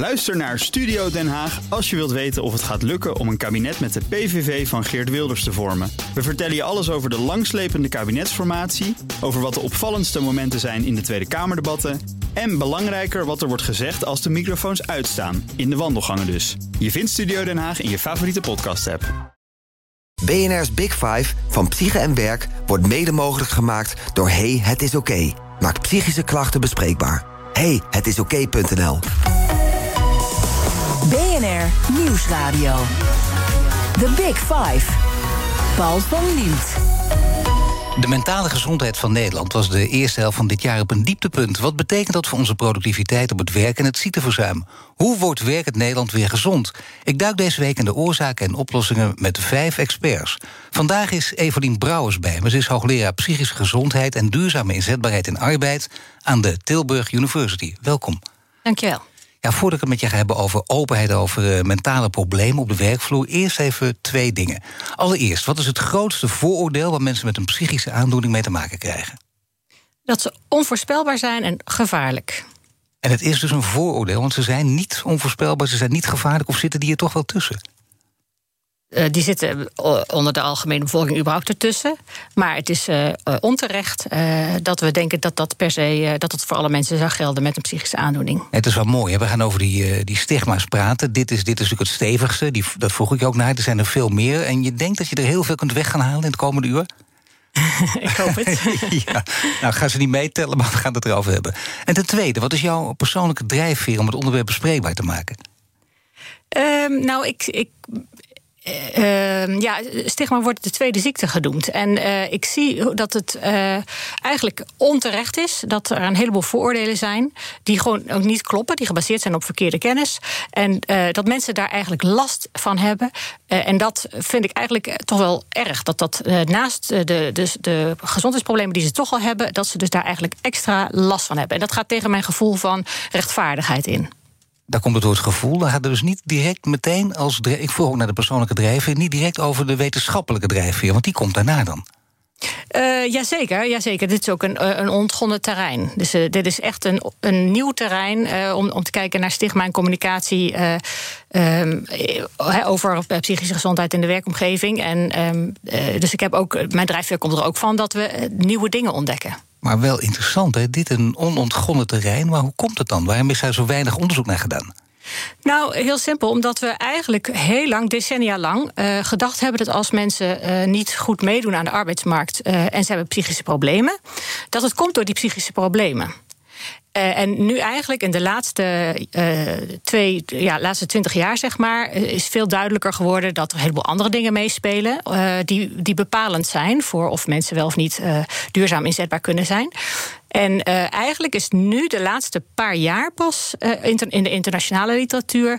Luister naar Studio Den Haag als je wilt weten of het gaat lukken om een kabinet met de PVV van Geert Wilders te vormen. We vertellen je alles over de langslepende kabinetsformatie, over wat de opvallendste momenten zijn in de Tweede Kamerdebatten en belangrijker wat er wordt gezegd als de microfoons uitstaan, in de wandelgangen dus. Je vindt Studio Den Haag in je favoriete podcast-app. BNR's Big Five van Psyche en Werk wordt mede mogelijk gemaakt door Hey, het is oké. Maakt psychische klachten bespreekbaar. Hey, het is oké.nl. BNR Nieuwsradio. The Big Five. Paul van Liemt. De mentale gezondheid van Nederland was de eerste helft van dit jaar op een dieptepunt. Wat betekent dat voor onze productiviteit op het werk en het ziekteverzuim? Hoe wordt werkend Nederland weer gezond? Ik duik deze week in de oorzaken en oplossingen met vijf experts. Vandaag is Evelien Brouwers bij me. Ze is hoogleraar psychische gezondheid en duurzame inzetbaarheid in arbeid aan de Tilburg University. Welkom. Dankjewel. Ja, voordat ik het met je ga hebben over openheid, over uh, mentale problemen op de werkvloer, eerst even twee dingen. Allereerst, wat is het grootste vooroordeel waar mensen met een psychische aandoening mee te maken krijgen? Dat ze onvoorspelbaar zijn en gevaarlijk. En het is dus een vooroordeel, want ze zijn niet onvoorspelbaar, ze zijn niet gevaarlijk of zitten die er toch wel tussen? Uh, die zitten onder de algemene bevolking überhaupt ertussen. Maar het is uh, onterecht uh, dat we denken dat dat per se dat het voor alle mensen zou gelden met een psychische aandoening. Het is wel mooi. Hè? We gaan over die, die stigma's praten. Dit is, dit is natuurlijk het stevigste. Die, dat vroeg ik ook naar. Er zijn er veel meer. En je denkt dat je er heel veel kunt weg gaan halen in het komende uur? ik hoop het. ja, nou gaan ze niet meetellen, maar we gaan het erover hebben. En ten tweede, wat is jouw persoonlijke drijfveer om het onderwerp bespreekbaar te maken? Um, nou, ik, ik uh, ja, stigma wordt de tweede ziekte genoemd. En uh, ik zie dat het uh, eigenlijk onterecht is dat er een heleboel vooroordelen zijn die gewoon ook niet kloppen, die gebaseerd zijn op verkeerde kennis. En dat mensen daar eigenlijk last van hebben. en dat vind ik eigenlijk toch wel erg. Dat dat naast de, de, de gezondheidsproblemen die ze toch al hebben, dat ze dus daar eigenlijk extra last van hebben. En dat gaat tegen mijn gevoel van rechtvaardigheid in daar komt het woord gevoel. Dan gaat dus niet direct meteen als. Ik vroeg ook naar de persoonlijke drijfveer, niet direct over de wetenschappelijke drijfveer, want die komt daarna dan. Uh, jazeker, jazeker. Dit is ook een, een ontgonnen terrein. Dus uh, dit is echt een, een nieuw terrein om, om te kijken naar stigma en communicatie um, over psychische gezondheid in de werkomgeving. En, um, dus ik heb ook, mijn drijfveer komt er ook van dat we nieuwe dingen ontdekken. Maar wel interessant, hè? dit een onontgonnen terrein. Maar hoe komt het dan? Waarom is daar zo weinig onderzoek naar gedaan? Nou, heel simpel. Omdat we eigenlijk heel lang, decennia lang, uh, gedacht hebben dat als mensen uh, niet goed meedoen aan de arbeidsmarkt uh, en ze hebben psychische problemen, dat het komt door die psychische problemen. Uh, en nu eigenlijk in de laatste, uh, twee, ja, laatste twintig jaar, zeg maar, is veel duidelijker geworden dat er een heleboel andere dingen meespelen. Die, die bepalend zijn voor of mensen wel of niet duurzaam inzetbaar kunnen zijn. En eigenlijk is nu de laatste paar jaar pas in de internationale literatuur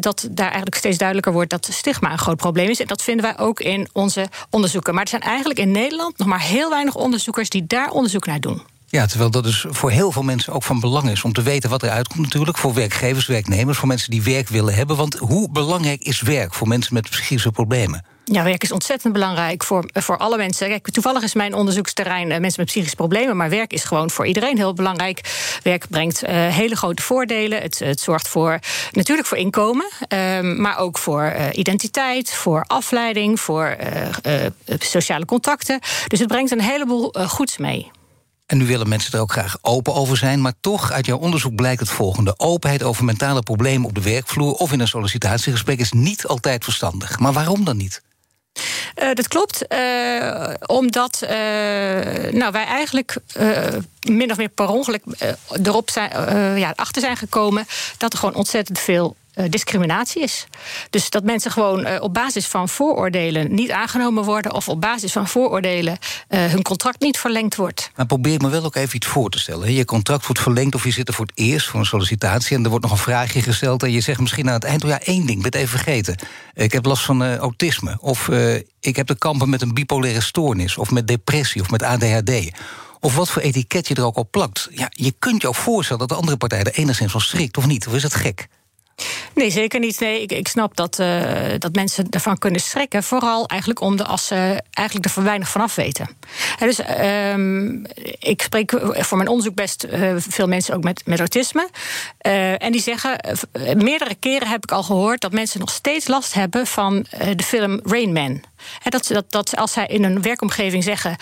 dat daar eigenlijk steeds duidelijker wordt dat stigma een groot probleem is. En dat vinden wij ook in onze onderzoeken. Maar er zijn eigenlijk in Nederland nog maar heel weinig onderzoekers die daar onderzoek naar doen. Ja, terwijl dat dus voor heel veel mensen ook van belang is om te weten wat eruit komt, natuurlijk. Voor werkgevers, werknemers, voor mensen die werk willen hebben. Want hoe belangrijk is werk voor mensen met psychische problemen? Ja, werk is ontzettend belangrijk voor, voor alle mensen. Kijk, toevallig is mijn onderzoeksterrein uh, mensen met psychische problemen, maar werk is gewoon voor iedereen heel belangrijk. Werk brengt uh, hele grote voordelen. Het, het, zorgt voor natuurlijk voor inkomen, uh, maar ook voor identiteit, voor afleiding, voor sociale contacten. Dus het brengt een heleboel goeds mee. En nu willen mensen er ook graag open over zijn. Maar toch, uit jouw onderzoek blijkt het volgende. Openheid over mentale problemen op de werkvloer of in een sollicitatiegesprek is niet altijd verstandig. Maar waarom dan niet? Uh, dat klopt, uh, omdat uh, nou, wij eigenlijk min of meer per ongeluk erop zijn, ja, achter zijn gekomen dat er gewoon ontzettend veel discriminatie is. Dus dat mensen gewoon uh, op basis van vooroordelen niet aangenomen worden... of op basis van vooroordelen uh, hun contract niet verlengd wordt. Maar probeer me wel ook even iets voor te stellen. Je contract wordt verlengd of je zit er voor het eerst voor een sollicitatie... en er wordt nog een vraagje gesteld en je zegt misschien aan het eind... Oh ja, één ding, ik ben even vergeten. Ik heb last van autisme of ik heb te kampen met een bipolaire stoornis... of met depressie of met ADHD of wat voor etiket je er ook op plakt. Ja, je kunt je ook voorstellen dat de andere partij er enigszins van schrikt, of niet? Of is het gek? Nee, zeker niet. Nee, ik, ik snap dat, uh, dat mensen ervan kunnen schrikken. Vooral eigenlijk om de, als ze eigenlijk er weinig vanaf weten. En dus um, ik spreek voor mijn onderzoek best uh, veel mensen ook met, met autisme. Uh, en die zeggen, meerdere keren heb ik al gehoord dat mensen nog steeds last hebben van de film Rain Man. dat, dat, dat als zij in een werkomgeving zeggen: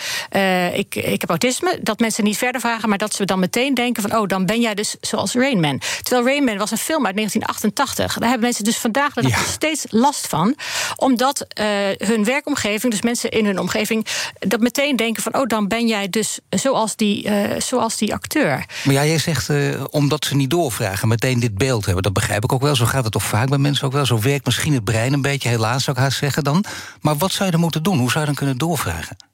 ik, ik heb autisme, dat mensen niet verder vragen, maar dat ze dan meteen denken: van oh, dan ben jij dus zoals Rain Man. Terwijl Rain Man was een film uit 1988. Daar hebben mensen dus vandaag nog steeds last van, omdat hun werkomgeving, dus mensen in hun omgeving, dat meteen denken: van oh, dan ben jij dus zoals die, zoals die acteur. Maar ja, jij zegt omdat ze niet doorvragen, meteen dit beeld hebben. Dat begrijp ik ook wel. Zo gaat het toch vaak bij mensen ook wel. Zo werkt misschien het brein een beetje, helaas zou ik haast zeggen dan. Maar wat zou je dan moeten doen? Hoe zou je dan kunnen doorvragen?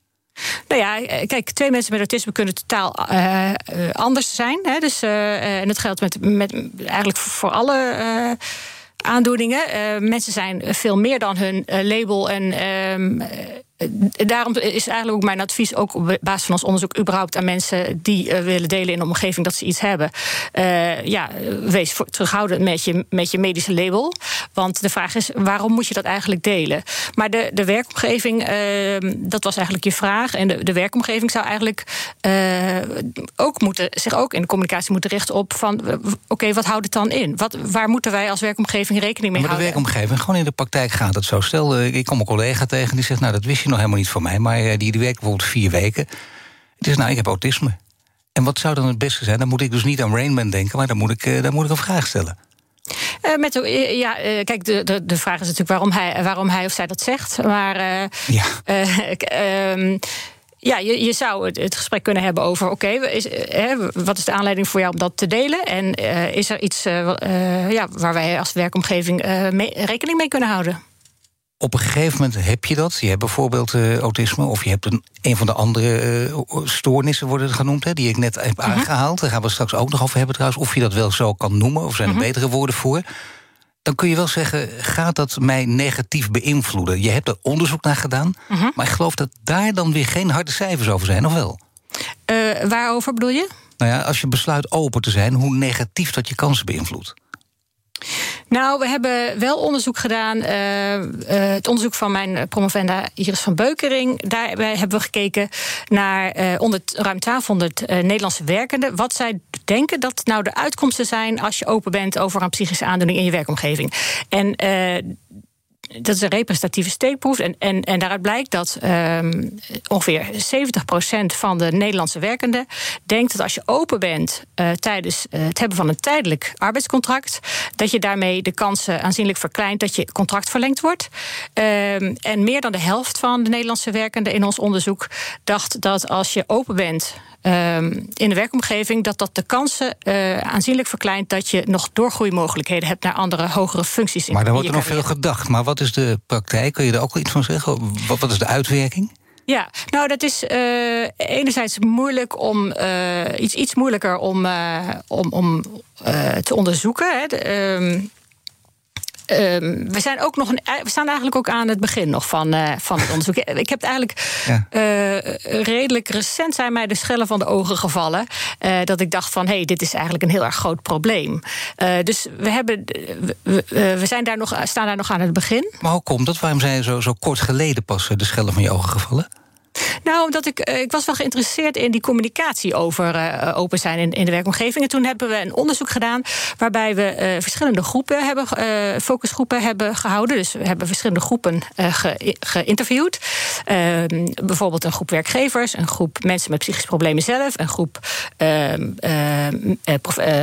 Nou ja, kijk, twee mensen met autisme kunnen totaal uh, anders zijn. Hè, dus, en dat geldt met, met, eigenlijk voor alle aandoeningen. mensen zijn veel meer dan hun label en ehm, eh, daarom is eigenlijk ook mijn advies, ook op basis van ons onderzoek, überhaupt aan mensen die uh, willen delen in de omgeving dat ze iets hebben. Uh, ja, wees voor, terughoudend met je, met je medische label. Want de vraag is, waarom moet je dat eigenlijk delen? Maar de, de werkomgeving, uh, dat was eigenlijk je vraag. En de, de werkomgeving zou eigenlijk ook moeten, zich ook in de communicatie moeten richten op van oké, wat houdt het dan in? Wat, waar moeten wij als werkomgeving rekening mee maar houden? Maar de werkomgeving, gewoon in de praktijk gaat het zo. Stel, ik kom een collega tegen die zegt, nou dat wist je nog helemaal niet voor mij, maar eh, die, die werkt bijvoorbeeld vier weken. Het is nou, ik heb autisme. En wat zou dan het beste zijn? Dan moet ik dus niet aan Rainman denken, maar dan moet ik, eh, dan moet ik een vraag stellen. Uh, met, ja, kijk, de, de, de vraag is natuurlijk waarom hij, waarom hij of zij dat zegt. Maar ja. Ehm, ja, je, je zou het, het, gesprek kunnen hebben over: oké, wat is de aanleiding voor jou om dat te delen? En is er iets ja, waar wij als werkomgeving rekening mee kunnen houden? Op een gegeven moment heb je dat. Je hebt bijvoorbeeld uh, autisme, of je hebt een, een van de andere uh, stoornissen, worden het genoemd, hè, die ik net heb mhm. aangehaald. Daar gaan we straks ook nog over hebben trouwens, of je dat wel zo kan noemen, of zijn er mhm. betere woorden voor. Dan kun je wel zeggen, gaat dat mij negatief beïnvloeden? Je hebt er onderzoek naar gedaan, mhm. maar ik geloof dat daar dan weer geen harde cijfers over zijn, of wel? Uh, waarover bedoel je? Nou ja, als je besluit open te zijn, hoe negatief dat je kansen beïnvloedt. Nou, we hebben wel onderzoek gedaan. Uh, uh, het onderzoek van mijn promovenda Iris van Beukering. Daarbij hebben we gekeken naar uh, onder, ruim 1200 Nederlandse werkenden. Wat zij denken dat nou de uitkomsten zijn als je open bent over een psychische aandoening in je werkomgeving. En dat is een representatieve steekproef. En, en, en daaruit blijkt dat um, ongeveer 70% van de Nederlandse werkenden denkt dat als je open bent uh, tijdens uh, het hebben van een tijdelijk arbeidscontract, dat je daarmee de kansen aanzienlijk verkleint dat je contract verlengd wordt. Um, en meer dan de helft van de Nederlandse werkenden in ons onderzoek dacht dat als je open bent Ehm, in de werkomgeving, dat dat de kansen uh, aanzienlijk verkleint dat je nog doorgroeimogelijkheden hebt naar andere hogere functies. Maar daar wordt er nog veel gedacht. Maar wat is de praktijk? Kun je daar ook iets van zeggen? Wat, wat is de uitwerking? Ja, nou dat is uh, enerzijds moeilijk om uh, iets, iets moeilijker om, om, om te onderzoeken. Hè. De, uh, Um, we, zijn ook nog een, we staan eigenlijk ook aan het begin nog van, uh, van het onderzoek. Ik heb het eigenlijk ja. uh, redelijk recent zijn mij de schellen van de ogen gevallen. Uh, dat ik dacht van hé, hey, dit is eigenlijk een heel erg groot probleem. dus we, hebben, we, we, zijn daar nog, staan daar nog aan het begin. Maar hoe komt dat? Waarom zijn zo, zo kort geleden pas de schellen van je ogen gevallen? Nou, omdat ik, ik was wel geïnteresseerd in die communicatie over uh, open zijn in, in de werkomgeving. En toen hebben we een onderzoek gedaan waarbij we uh, verschillende groepen hebben, uh, focusgroepen hebben gehouden. Dus we hebben verschillende groepen ge, geïnterviewd. Ehm, bijvoorbeeld een groep werkgevers, een groep mensen met psychische problemen zelf, een groep ehm,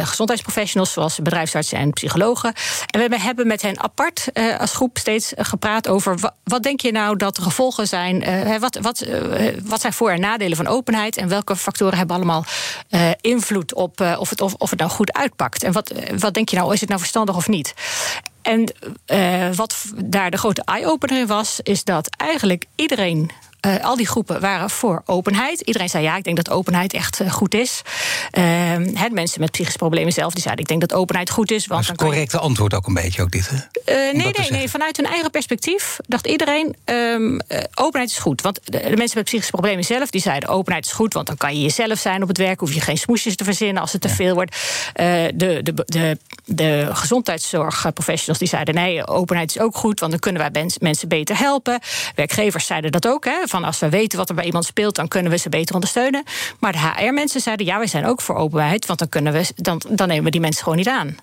gezondheidsprofessionals zoals bedrijfsartsen en psychologen. En we hebben met hen apart als groep steeds gepraat over wat, denk je nou dat de gevolgen zijn? wat, wat eh, wat zijn voor- en nadelen van openheid en welke factoren hebben allemaal uh, invloed op uh, of, het, of, of het nou goed uitpakt. En wat, wat denk je nou, is het nou verstandig of niet? En wat daar de grote eye-opener in was, is dat eigenlijk iedereen uh, al die groepen waren voor openheid. Iedereen zei ja, ik denk dat openheid echt uh, goed is. Uh, mensen met psychische problemen zelf die zeiden ik denk dat openheid goed is. Want dat is het correcte je... antwoord ook een beetje, ook dit. Hè? nee, nee, nee. Vanuit hun eigen perspectief dacht iedereen um, openheid is goed. Want de, de, mensen met psychische problemen zelf die zeiden openheid is goed, want dan kan je jezelf zijn op het werk, hoef je geen smoesjes te verzinnen als het te veel wordt. de, de, de, de gezondheidszorgprofessionals die zeiden nee, openheid is ook goed, want dan kunnen wij mensen beter helpen. Werkgevers zeiden dat ook. Hè, van als we weten wat er bij iemand speelt, dan kunnen we ze beter ondersteunen. Maar de HR-mensen zeiden ja, wij zijn ook voor openheid, want dan, kunnen we, dan, dan nemen we die mensen gewoon niet aan.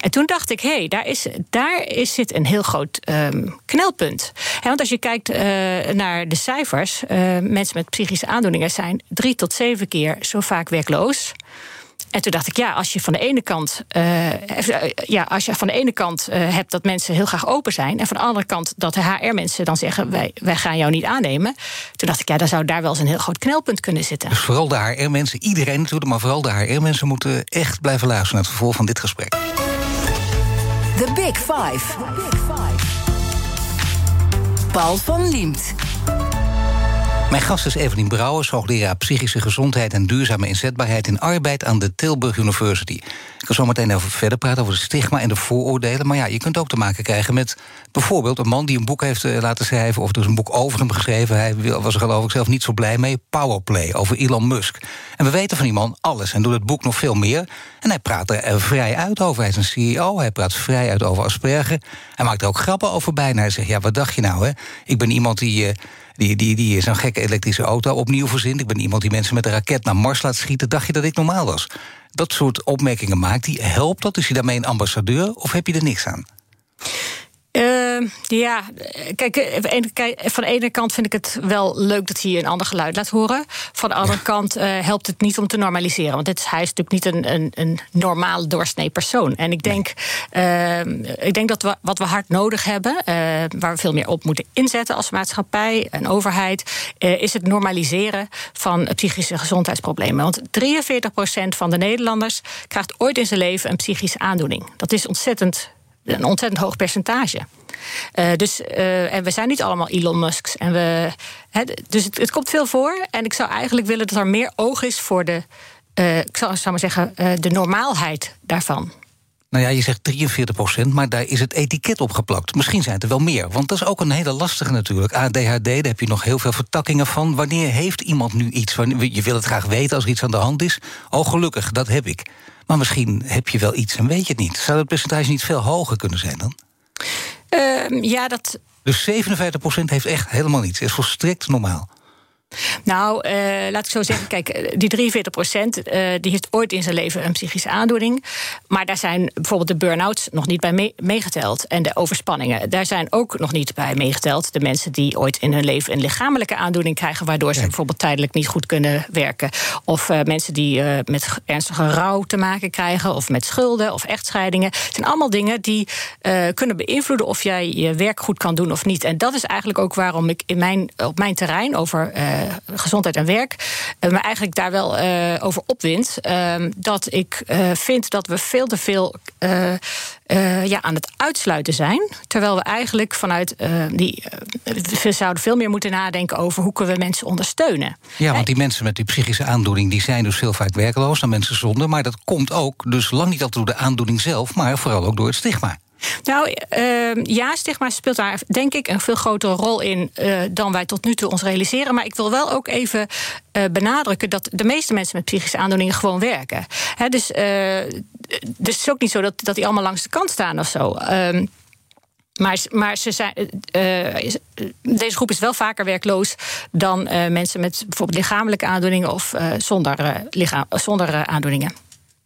En toen dacht ik, hé, hey, daar, is, daar is, zit een heel groot ehm, knelpunt. want als je kijkt naar de cijfers, mensen met psychische aandoeningen zijn drie tot zeven keer zo vaak werkloos. En toen dacht ik, ja, als je van de ene kant, uh, ja, als je van de ene kant uh, hebt dat mensen heel graag open zijn, en van de andere kant dat de HR-mensen dan zeggen: wij, wij gaan jou niet aannemen. Toen dacht ik, ja, dan zou daar wel eens een heel groot knelpunt kunnen zitten. Dus vooral de HR-mensen, iedereen natuurlijk, maar vooral de HR-mensen moeten echt blijven luisteren naar het vervolg van dit gesprek. The Big Five. The Big Five. Paul van Liemt. Mijn gast is Evelien Brouwers, hoogleraar psychische gezondheid en duurzame inzetbaarheid in arbeid aan de Tilburg University. Ik kan zo meteen verder praten over het stigma en de vooroordelen. Maar ja, je kunt ook te maken krijgen met bijvoorbeeld een man die een boek heeft eh, laten schrijven, of dus een boek over hem geschreven. Hij was er geloof ik zelf niet zo blij mee. Powerplay over Elon Musk. En we weten van die man alles en doet het boek nog veel meer. En hij praat er eh, vrij uit over. Hij is een CEO, hij praat vrij uit over Asperger. Hij maakt er ook grappen over bijna. Hij zegt: Ja, wat dacht je nou, hè? Ik ben iemand die. Uh, die, die, die zo'n gekke elektrische auto opnieuw verzint. Ik ben iemand die mensen met een raket naar Mars laat schieten. Dacht je dat ik normaal was? Dat soort opmerkingen maakt, die helpt dat? Is hij daarmee een ambassadeur of heb je er niks aan? Uh, ja, kijk, van de ene kant vind ik het wel leuk dat hij een ander geluid laat horen. Van de andere kant uh, helpt het niet om te normaliseren. Want dit is, hij is natuurlijk niet een, een, een normale doorsnee persoon. En ik denk, uh, ik denk dat we, wat we hard nodig hebben, uh, waar we veel meer op moeten inzetten als maatschappij en overheid, is het normaliseren van psychische gezondheidsproblemen. Want 43% van de Nederlanders krijgt ooit in zijn leven een psychische aandoening. Dat is ontzettend een ontzettend hoog percentage. Uh, dus, uh, en we zijn niet allemaal Elon Musks. En we, dus het, het, komt veel voor. En ik zou eigenlijk willen dat er meer oog is voor de, uh, ik zou maar zeggen, de normaalheid daarvan. Nou ja, je zegt 43 procent, maar daar is het etiket op geplakt. Misschien zijn het er wel meer, want dat is ook een hele lastige natuurlijk. ADHD, daar heb je nog heel veel vertakkingen van. Wanneer heeft iemand nu iets? Je wil het graag weten als er iets aan de hand is. Oh, gelukkig, dat heb ik. Maar misschien heb je wel iets en weet je het niet. Zou het percentage niet veel hoger kunnen zijn dan? Uh, ja, dat. Dus 57% heeft echt helemaal niets. is volstrekt normaal. Nou, uh, laat ik zo zeggen, kijk, eh, die 43 procent uh, die heeft ooit in zijn leven een psychische aandoening. Maar daar zijn bijvoorbeeld de burn-outs nog niet bij meegeteld. En de overspanningen, daar zijn ook nog niet bij meegeteld. De mensen die ooit in hun leven een lichamelijke aandoening krijgen, waardoor ze bijvoorbeeld tijdelijk niet goed kunnen werken. Of uh, mensen die met ernstige rouw te maken krijgen, of met schulden of echtscheidingen. Het zijn allemaal dingen die kunnen beïnvloeden of jij je werk goed kan doen of niet. En dat is eigenlijk ook waarom ik in mijn, op mijn terrein over eh, gezondheid en werk. Uh, maar eigenlijk daar wel uh, over opwind. Ehm, dat ik vind dat we veel te veel ja, aan het uitsluiten zijn. Terwijl we eigenlijk vanuit die. we zouden veel meer moeten nadenken over hoe kunnen we mensen ondersteunen. Ja, want die mensen met die psychische aandoening die zijn dus heel vaak werkloos, dan mensen zonder. Maar dat komt ook dus lang niet altijd door de aandoening zelf, maar vooral ook door het stigma. Nou uh, ja, stigma speelt daar denk ik een veel grotere rol in uh, dan wij tot nu toe ons realiseren. Maar ik wil wel ook even uh, benadrukken dat de meeste mensen met psychische aandoeningen gewoon werken. Dus, uh, dus het is ook niet zo dat, dat die allemaal langs de kant staan of zo. Ehm, maar, maar ze zijn, deze groep is wel vaker werkloos dan mensen met bijvoorbeeld lichamelijke aandoeningen of zonder, lichaam, zonder aandoeningen.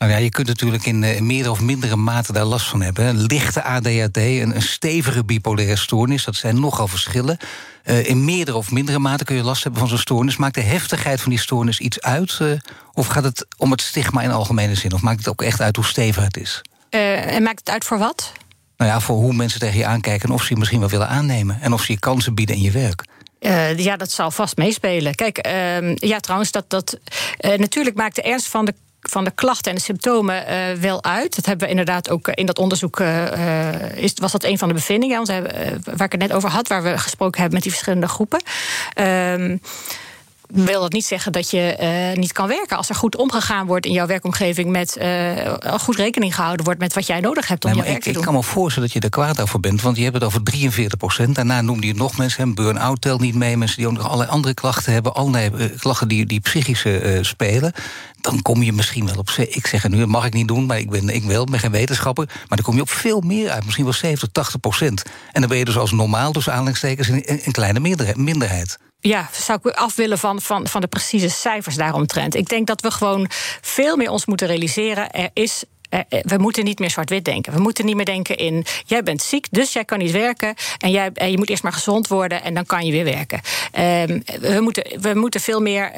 Nou ja, je kunt natuurlijk in uh, meer of mindere mate daar last van hebben. Een lichte ADHD, een, een stevige bipolaire stoornis, dat zijn nogal verschillen. Uh, in meerdere of mindere mate kun je last hebben van zo'n stoornis. Maakt de heftigheid van die stoornis iets uit? Uh, of gaat het om het stigma in algemene zin? Of maakt het ook echt uit hoe stevig het is? en maakt het uit voor wat? Nou ja, voor hoe mensen tegen je aankijken en of ze je misschien wel willen aannemen. En of ze je kansen bieden in je werk. Uh, ja, dat zal vast meespelen. Kijk, uh, ja, trouwens, dat, dat, uh, natuurlijk maakt de ernst van de van de klachten en de symptomen uh, wel uit. Dat hebben we inderdaad ook in dat onderzoek. Uh, is, was dat een van de bevindingen want, uh, waar ik het net over had, waar we gesproken hebben met die verschillende groepen. Ehm, wil dat niet zeggen dat je uh, niet kan werken. Als er goed omgegaan wordt in jouw werkomgeving, met uh, goed rekening gehouden wordt met wat jij nodig hebt om nee, je werk ik, te doen. Ik kan me voorstellen dat je er kwaad over bent, want je hebt het over 43 procent. Daarna noemde je nog mensen, een burn-out telt niet mee, mensen die ook nog allerlei andere klachten hebben, allerlei uh, klachten die, die psychische spelen. Dan kom je misschien wel op. Ik zeg het nu, dat mag ik niet doen, maar ik ben ik wel, ben geen wetenschapper. Maar dan kom je op veel meer uit, misschien wel 70, 80 procent. En dan ben je dus als normaal, dus aanleidingstekens, een, een kleine minderheid ja, zou ik af willen van, van, van de precieze cijfers daaromtrent. Ik denk dat we gewoon veel meer ons moeten realiseren. Er is we moeten niet meer zwart-wit denken. We moeten niet meer denken in: jij bent ziek, dus jij kan niet werken. En, jij, en je moet eerst maar gezond worden en dan kan je weer werken. Ehm, we, moeten, we moeten veel meer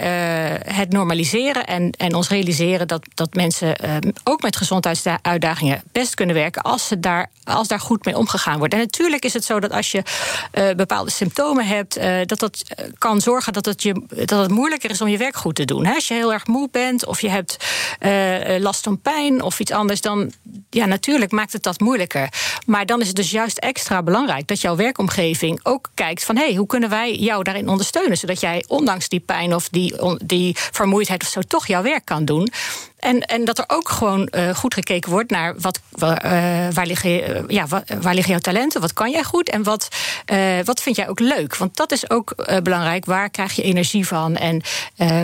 het normaliseren en, en ons realiseren dat, dat mensen ehm, ook met gezondheidsuitdagingen best kunnen werken als, ze daar, als daar goed mee omgegaan wordt. En natuurlijk is het zo dat als je bepaalde symptomen hebt, dat dat kan zorgen dat het, je, dat het moeilijker is om je werk goed te doen. Als je heel erg moe bent of je hebt last van pijn of iets anders, dan ja, natuurlijk maakt het dat moeilijker. Maar dan is het dus juist extra belangrijk dat jouw werkomgeving ook kijkt van hé, hey, hoe kunnen wij jou daarin ondersteunen, zodat jij ondanks die pijn of die, die vermoeidheid of zo toch jouw werk kan doen. En, en dat er ook gewoon uh, goed gekeken wordt naar wat, uh, waar, liggen, ja, waar, waar, liggen jouw talenten, wat kan jij goed en wat, wat vind jij ook leuk. Want dat is ook belangrijk. Waar krijg je energie van? En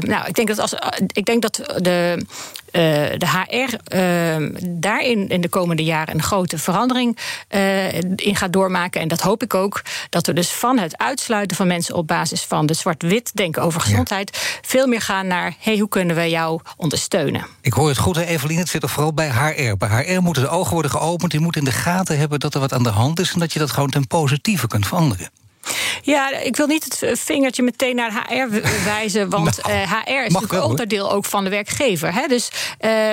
nou, ik denk dat als ik denk dat de uh, de HR uh, daarin in de komende jaren een grote verandering uh, in gaat doormaken. En dat hoop ik ook. Dat we dus van het uitsluiten van mensen op basis van de zwart-wit denken over gezondheid. veel meer gaan naar: hey, hoe kunnen we jou ondersteunen? Ik hoor het goed, Evelien. Het zit toch vooral bij HR. Bij HR moeten de ogen worden geopend. Die moeten in de gaten hebben dat er wat aan de hand is. En dat je dat gewoon ten positieve kunt veranderen. Ja, ik wil niet het vingertje meteen naar HR wijzen, want HR eh, is natuurlijk onderdeel ook van de werkgever. Hè? Dus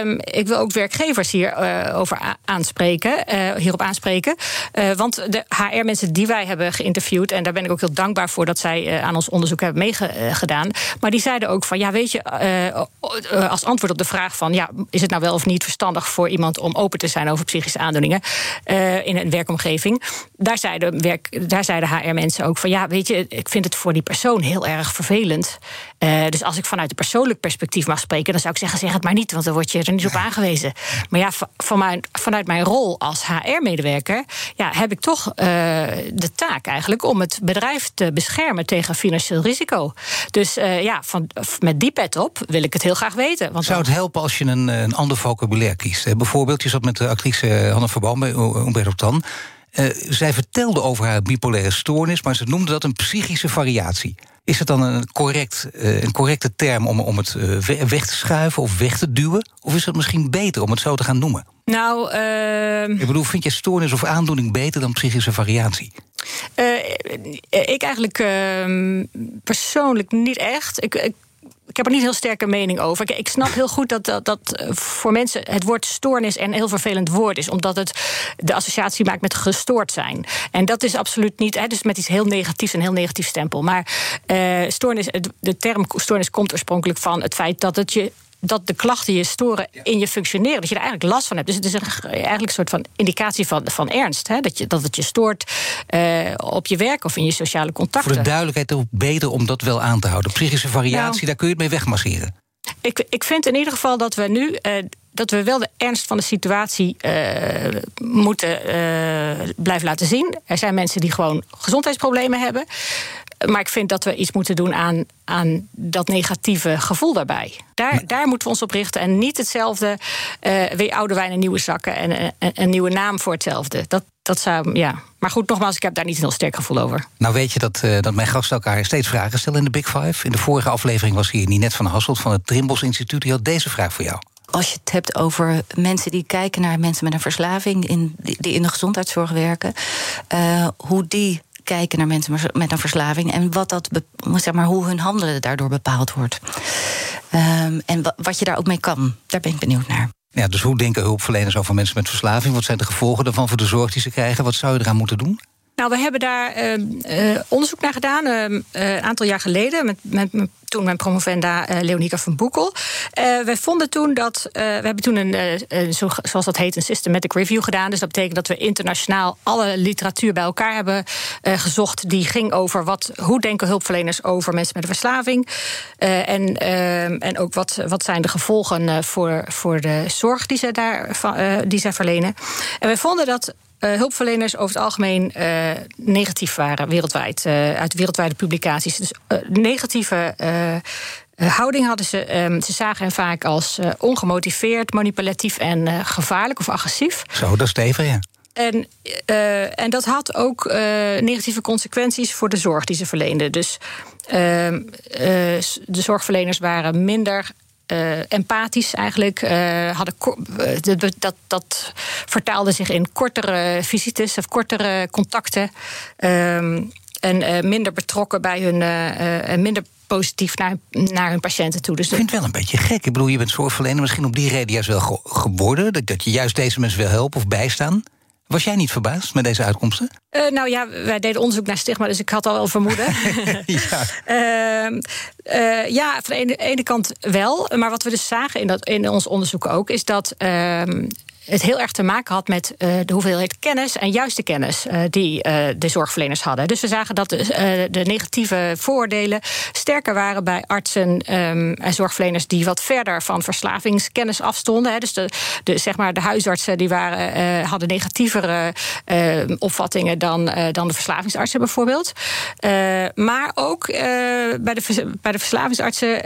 um, ik wil ook werkgevers hier uh, over aanspreken, uh, hierop aanspreken. want de HR-mensen die wij hebben geïnterviewd, en daar ben ik ook heel dankbaar voor dat zij aan ons onderzoek hebben meegedaan, maar die zeiden ook van ja, weet je, als antwoord op de vraag van ja, is het nou wel of niet verstandig voor iemand om open te zijn over psychische aandoeningen in een werkomgeving? Daar zeiden, werk, daar zeiden HR-mensen ook van ja, weet je, ik vind het voor die persoon heel erg vervelend. Uh, dus als ik vanuit een persoonlijk perspectief mag spreken, dan zou ik zeggen: zeg het maar niet, want dan word je er niet op aangewezen. Maar ja, van mijn, vanuit mijn rol als HR-medewerker ja, heb ik toch uh, de taak eigenlijk om het bedrijf te beschermen tegen financieel risico. Dus uh, ja, van, met die pet op wil ik het heel graag weten. Want Zou het helpen als je een, een ander vocabulaire kiest? Bijvoorbeeld, je zat met de actrice Hanne Verboom bij Umberto Tan. Uh, zij vertelde over haar bipolaire stoornis, maar ze noemde dat een psychische variatie. Is het dan een, correct, uh, een correcte term om, om het uh, weg te schuiven of weg te duwen? Of is het misschien beter om het zo te gaan noemen? Nou, ik bedoel, vind je stoornis of aandoening beter dan psychische variatie? ik eigenlijk ehm, persoonlijk niet echt. Ik, ik ik heb er niet heel sterke mening over. Ik, snap heel goed dat, dat, dat eh, voor mensen het woord stoornis een heel vervelend woord is, omdat het de associatie maakt met gestoord zijn. En dat is absoluut niet, hè, dus met iets heel negatiefs, een heel negatief stempel. Maar uh, stoornis, de term stoornis komt oorspronkelijk van het feit dat het je dat de klachten je storen in je functioneren. Dat je er eigenlijk last van hebt. Dus het is een, eigenlijk een soort van indicatie van, van ernst. Hè? Dat, je, dat het je stoort uh, op je werk of in je sociale contacten. Voor de duidelijkheid, het beter om dat wel aan te houden. Psychische variatie, nou, daar kun je het mee wegmasseren. Ik, ik vind in ieder geval dat we nu. Uh, dat we wel de ernst van de situatie uh, moeten uh, blijven laten zien. Er zijn mensen die gewoon gezondheidsproblemen hebben. Maar ik vind dat we iets moeten doen aan, aan dat negatieve gevoel daarbij. Daar, daar moeten we ons op richten. En niet hetzelfde, uh, weer oude wijn en nieuwe zakken... en een, een nieuwe naam voor hetzelfde. Dat, dat zou, ja. Maar goed, nogmaals, ik heb daar niet een heel sterk gevoel over. Nou weet je dat, uh, dat mijn gasten elkaar steeds vragen stellen in de Big Five. In de vorige aflevering was hier Ninette van Hasselt van het Trimbos Instituut. Die had deze vraag voor jou. Als je het hebt over mensen die kijken naar mensen met een verslaving... In, die in de gezondheidszorg werken, uh, hoe die kijken naar mensen met een verslaving en wat dat, zeg maar, hoe hun handelen daardoor bepaald wordt. Um, en wat je daar ook mee kan, daar ben ik benieuwd naar. Ja, dus hoe denken hulpverleners over mensen met verslaving? Wat zijn de gevolgen daarvan voor de zorg die ze krijgen? Wat zou je eraan moeten doen? Nou, we hebben daar uh, onderzoek naar gedaan, uh, een aantal jaar geleden, met, met, toen mijn promovenda uh, Leonica van Boekel. wij vonden toen dat, we hebben toen een, zo, zoals dat heet, een systematic review gedaan. Dus dat betekent dat we internationaal alle literatuur bij elkaar hebben gezocht. Die ging over wat, hoe denken hulpverleners over mensen met een verslaving. en, en ook wat, wat zijn de gevolgen voor, voor de zorg die ze, daar, die zij verlenen. En we vonden dat uh, hulpverleners over het algemeen uh, negatief waren wereldwijd. Uh, uit wereldwijde publicaties. Dus negatieve houding hadden ze. Um, ze zagen hen vaak als ongemotiveerd, manipulatief en gevaarlijk of agressief. Zo, dat is stevig, ja. En, en dat had ook negatieve consequenties voor de zorg die ze verleenden. Dus ehm, de zorgverleners waren minder empathisch eigenlijk. hadden dat, dat vertaalde zich in kortere visites of kortere contacten. Ehm, en minder betrokken bij hun. en minder positief naar, naar hun patiënten toe. Dus ik vind het wel een beetje gek. Ik bedoel, je bent zorgverlener misschien op die reden juist wel geworden. Dat je juist deze mensen wil helpen of bijstaan. Was jij niet verbaasd met deze uitkomsten? Uh, nou ja, wij deden onderzoek naar stigma, dus ik had al wel vermoeden. ja. Uh, uh, ja, van de ene, ene, kant wel. Maar wat we dus zagen in, dat, in ons onderzoek ook, is dat ehm, het heel erg te maken had met uh, de hoeveelheid kennis en juiste kennis uh, die uh, de zorgverleners hadden. Dus we zagen dat de, de negatieve voordelen sterker waren bij artsen um, en zorgverleners die wat verder van verslavingskennis afstonden. Hè. Dus de, de, zeg maar de huisartsen die waren, hadden negatievere opvattingen dan, dan de verslavingsartsen bijvoorbeeld. maar ook bij, de, bij de verslavingsartsen,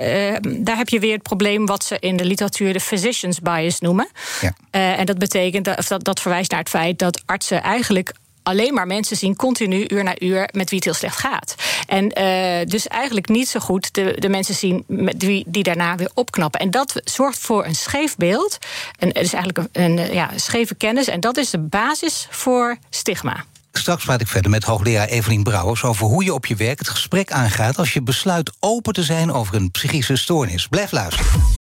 daar heb je weer het probleem wat ze in de literatuur de physician's bias noemen. Ja. en dat dat betekent dat, dat, dat verwijst naar het feit dat artsen eigenlijk alleen maar mensen zien continu uur na uur met wie het heel slecht gaat. En uh, dus eigenlijk niet zo goed de, de mensen zien met die daarna weer opknappen. En dat zorgt voor een scheef beeld. En het is eigenlijk een, een ja, scheve kennis. En dat is de basis voor stigma. Straks praat ik verder met hoogleraar Evelien Brouwers over hoe je op je werk het gesprek aangaat als je besluit open te zijn over een psychische stoornis. Blijf luisteren.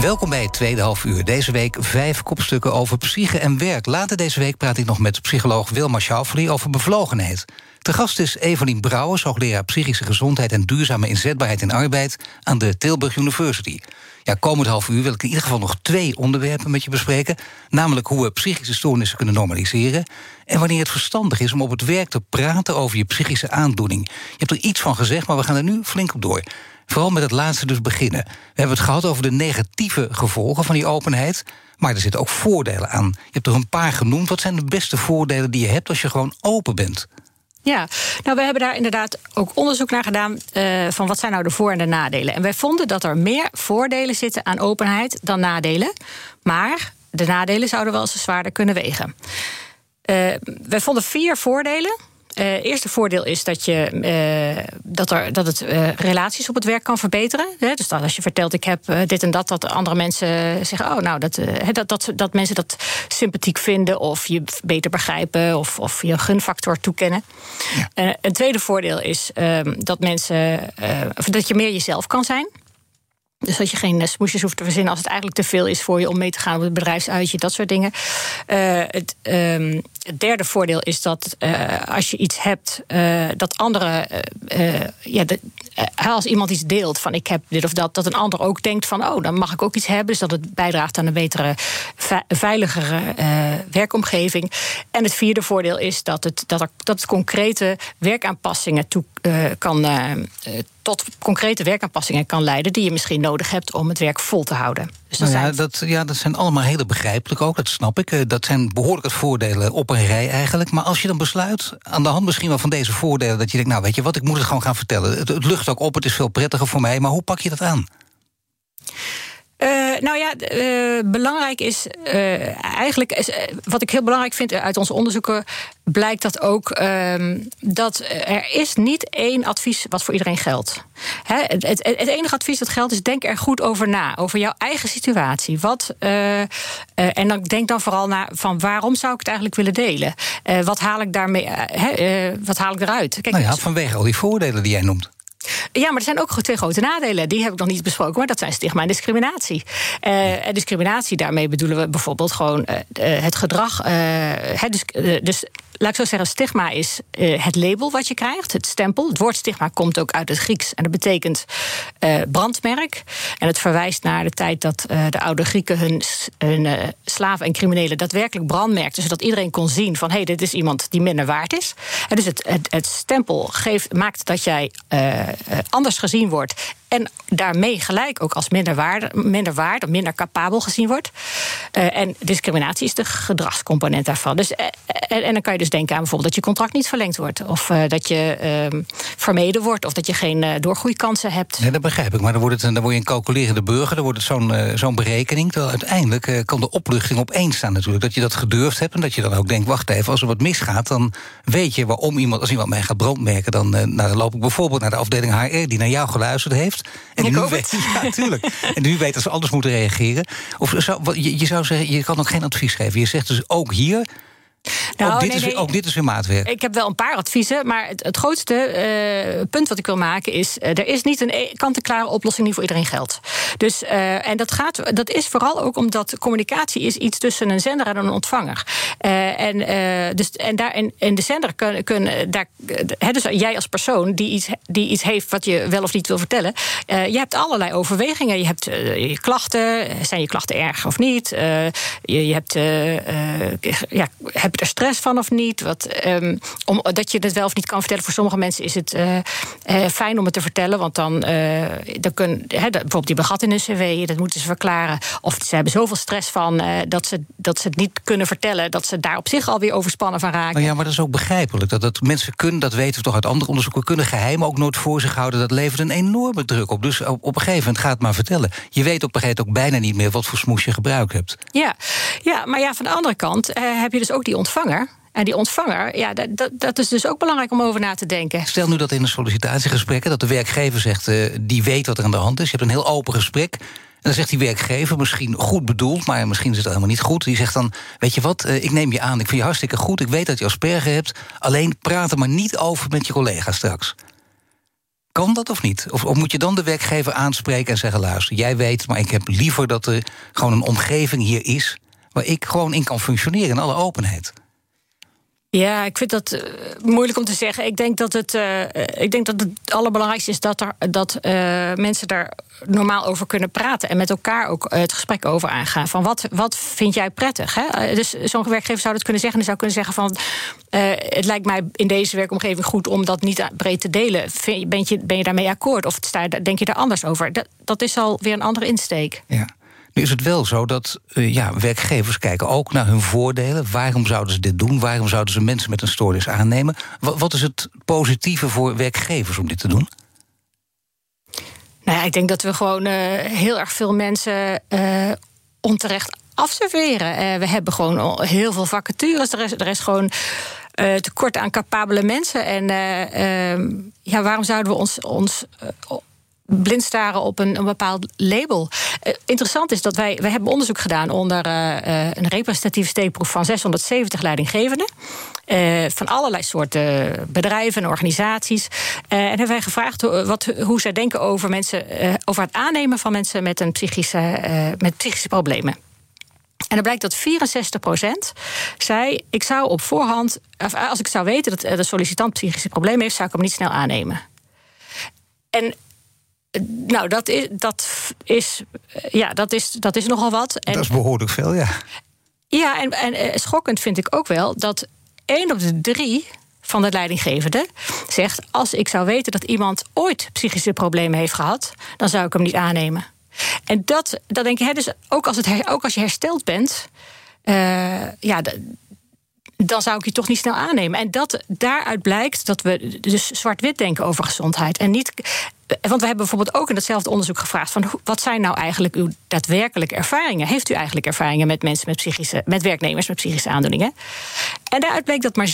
Welkom bij het tweede half uur. Deze week vijf kopstukken over psyche en werk. Later deze week praat ik nog met psycholoog Wilma Schauffele over bevlogenheid. Te gast is Evelien Brouwers, hoogleraar psychische gezondheid en duurzame inzetbaarheid in arbeid aan de Tilburg University. Ja, komend half uur wil ik in ieder geval nog twee onderwerpen met je bespreken. Namelijk hoe we psychische stoornissen kunnen normaliseren. En wanneer het verstandig is om op het werk te praten over je psychische aandoening. Je hebt er iets van gezegd, maar we gaan er nu flink op door. Vooral met het laatste dus beginnen. We hebben het gehad over de negatieve gevolgen van die openheid. Maar er zitten ook voordelen aan. Je hebt er een paar genoemd. Wat zijn de beste voordelen die je hebt als je gewoon open bent? Ja, nou, we hebben daar inderdaad ook onderzoek naar gedaan uh, van wat zijn nou de voor- en de nadelen. En wij vonden dat er meer voordelen zitten aan openheid dan nadelen. Maar de nadelen zouden wel eens zwaarder kunnen wegen. Uh, wij vonden vier voordelen. Uh, eerste voordeel is dat, je, uh, dat, er, dat het uh, relaties op het werk kan verbeteren. Hè? Dus dat als je vertelt, ik heb dit en dat, dat andere mensen zeggen: Oh, nou, dat, dat, dat, dat mensen dat sympathiek vinden, of je beter begrijpen, of, of je een gunfactor toekennen. Ja. een tweede voordeel is ehm, dat mensen dat je meer jezelf kan zijn. Dus dat je geen smoesjes hoeft te verzinnen als het eigenlijk te veel is voor je om mee te gaan op het bedrijfsuitje, dat soort dingen. Uh, het, um, het, derde voordeel is dat uh, als je iets hebt, uh, dat anderen, ja, de, als iemand iets deelt van ik heb dit of dat, dat een ander ook denkt van oh, dan mag ik ook iets hebben. Dus dat het bijdraagt aan een betere, veiligere werkomgeving. En het vierde voordeel is dat het, dat er, dat het concrete werkaanpassingen toe kan tot concrete werkaanpassingen kan leiden die je misschien nodig hebt om het werk vol te houden. Dus dat, nou ja, zijn... dat, ja, dat zijn allemaal hele begrijpelijk ook, dat snap ik. Eh, dat zijn behoorlijk voordelen op een rij eigenlijk. Maar als je dan besluit, aan de hand misschien wel van deze voordelen, dat je denkt, nou weet je wat, ik moet het gewoon gaan vertellen. Het, het lucht ook op, het is veel prettiger voor mij, maar hoe pak je dat aan? Uh, nou ja, uh, belangrijk is uh, eigenlijk, is, wat ik heel belangrijk vind uit onze onderzoeken, blijkt dat ook ehm, dat er is niet één advies wat voor iedereen geldt. Hè, het, het, het, enige advies dat geldt is denk er goed over na, over jouw eigen situatie. Wat, en dan denk dan vooral naar van waarom zou ik het eigenlijk willen delen? wat haal ik daarmee? wat haal ik eruit? Kijk, nou ja, vanwege al die voordelen die jij noemt. Ja, maar er zijn ook twee grote nadelen. Die heb ik nog niet besproken, maar dat zijn stigma en discriminatie. Uh, en discriminatie, daarmee bedoelen we bijvoorbeeld gewoon uh, het gedrag. Uh, dus, dus laat ik zo zeggen, stigma is uh, het label wat je krijgt, het stempel. Het woord stigma komt ook uit het Grieks en dat betekent uh, brandmerk. En het verwijst naar de tijd dat uh, de oude Grieken hun, hun slaven en criminelen daadwerkelijk brandmerkten, zodat iedereen kon zien van hé, hey, dit is iemand die minder waard is. En dus het, het, het stempel geeft, maakt dat jij anders gezien wordt en daarmee gelijk ook als minder waard, minder, waard minder capabel gezien wordt. Uh, en discriminatie is de gedragscomponent daarvan. Dus, en, en, dan kan je dus denken aan bijvoorbeeld dat je contract niet verlengd wordt, of dat je ehm, vermeden wordt, of dat je geen doorgroeikansen hebt. Nee, dat begrijp ik. Maar dan wordt, het, dan word je een calculerende burger, dan wordt het zo'n zo'n berekening. Terwijl uiteindelijk kan de opluchting opeens staan natuurlijk. Dat je dat gedurfd hebt en dat je dan ook denkt: wacht even, als er wat misgaat, dan weet je waarom iemand, als iemand mij gaat brandmerken, dan, nou, dan loop ik bijvoorbeeld naar de afdeling HR die naar jou geluisterd heeft. En nu weet, ja, natuurlijk. en nu weet dat ze anders moeten reageren. Of zou, je, je zou zeggen, je kan ook geen advies geven. Je zegt dus ook hier nou, ook, dit nee, is, nee. ook dit is weer maatwerk. Ik heb wel een paar adviezen, maar het, het grootste uh, punt wat ik wil maken is: uh, er is niet een e- kant-en-klare oplossing die voor iedereen geldt. Dus, uh, en dat, gaat, dat is vooral ook omdat communicatie is iets tussen een zender en een ontvanger. en, dus, en, daar, en, en de zender kunnen, kun, daar, he, dus jij als persoon die iets, die iets heeft wat je wel of niet wil vertellen, je hebt allerlei overwegingen. Je hebt je klachten, zijn je klachten erg of niet? je, je hebt, ja, heb je er stress van of niet? Wat, um, om, dat je het wel of niet kan vertellen. Voor sommige mensen is het uh, uh, fijn om het te vertellen. Want dan, uh, dan kun, he, bijvoorbeeld die begat in hun cv, dat moeten ze verklaren. Of ze hebben zoveel stress van dat, ze, dat ze het niet kunnen vertellen. Dat ze daar op zich alweer overspannen van raken. Nou ja, maar dat is ook begrijpelijk. Dat, dat mensen kunnen, dat weten we toch uit andere onderzoeken, kunnen geheimen ook nooit voor zich houden. Dat levert een enorme druk op. Dus op, op een gegeven moment gaat het maar vertellen. Je weet op een gegeven moment ook bijna niet meer wat voor smoes je gebruikt hebt. Ja, ja maar ja, van de andere kant heb je dus ook die ontvanger. En die ontvanger, ja, dat, dat is dus ook belangrijk om over na te denken. Stel nu dat in een sollicitatiegesprek, dat de werkgever zegt, uh, die weet wat er aan de hand is. Je hebt een heel open gesprek. En dan zegt die werkgever, misschien goed bedoeld, maar misschien is het helemaal niet goed. Die zegt dan: Weet je wat, uh, ik neem je aan, ik vind je hartstikke goed. Ik weet dat je asperger hebt. Alleen praat er maar niet over met je collega straks. Kan dat of niet? Of, of, moet je dan de werkgever aanspreken en zeggen: luister, jij weet, maar ik heb liever dat er gewoon een omgeving hier is waar ik gewoon in kan functioneren in alle openheid. Ja, ik vind dat uh, moeilijk om te zeggen. Ik denk dat het, uh, ik denk dat het allerbelangrijkste is dat, er, dat uh, mensen daar normaal over kunnen praten. En met elkaar ook het gesprek over aangaan. Van wat, wat vind jij prettig? Hè? Dus zo'n werkgever zou dat kunnen zeggen. En zou kunnen zeggen van het lijkt mij in deze werkomgeving goed om dat niet breed te delen. Ben je, ben je daarmee akkoord? Of sta, denk je daar anders over? Dat, dat is al weer een andere insteek. Ja. Nu is het wel zo dat uh, ja, werkgevers kijken ook naar hun voordelen. Waarom zouden ze dit doen? Waarom zouden ze mensen met een stoornis aannemen? Wat, is het positieve voor werkgevers om dit te doen? Nou ja, ik denk dat we gewoon uh, heel erg veel mensen uh, onterecht afserveren. we hebben gewoon heel veel vacatures. Er is, er is gewoon tekort aan capabele mensen. En ehm, ja, waarom zouden we ons, ons blind staren op een, een bepaald label. Uh, interessant is dat wij, wij hebben onderzoek gedaan onder uh, een representatieve steekproef van 670 leidinggevenden. Van allerlei soorten bedrijven en organisaties. en hebben wij gevraagd wat, hoe zij denken over, mensen, over het aannemen van mensen met, een psychische, met psychische problemen. En dan blijkt dat 64% zei: Ik zou op voorhand, als ik zou weten dat de sollicitant psychische problemen heeft, zou ik hem niet snel aannemen. En nou, dat is, dat is, ja, dat is, dat is nogal wat. En, dat is behoorlijk veel, ja. Ja, en, en eh, schokkend vind ik ook wel dat één op de drie van de leidinggevende zegt: Als ik zou weten dat iemand ooit psychische problemen heeft gehad, dan zou ik hem niet aannemen. En dat, dat denk ik, dus ook als, het, ook als je hersteld bent, uh, ja, dan zou ik je toch niet snel aannemen. En dat, daaruit blijkt dat we dus zwart-wit denken over gezondheid. En niet. Want we hebben bijvoorbeeld ook in datzelfde onderzoek gevraagd: van wat zijn nou eigenlijk uw daadwerkelijke ervaringen? Heeft u eigenlijk ervaringen met mensen met psychische, met werknemers met psychische aandoeningen? En daaruit bleek dat maar 7%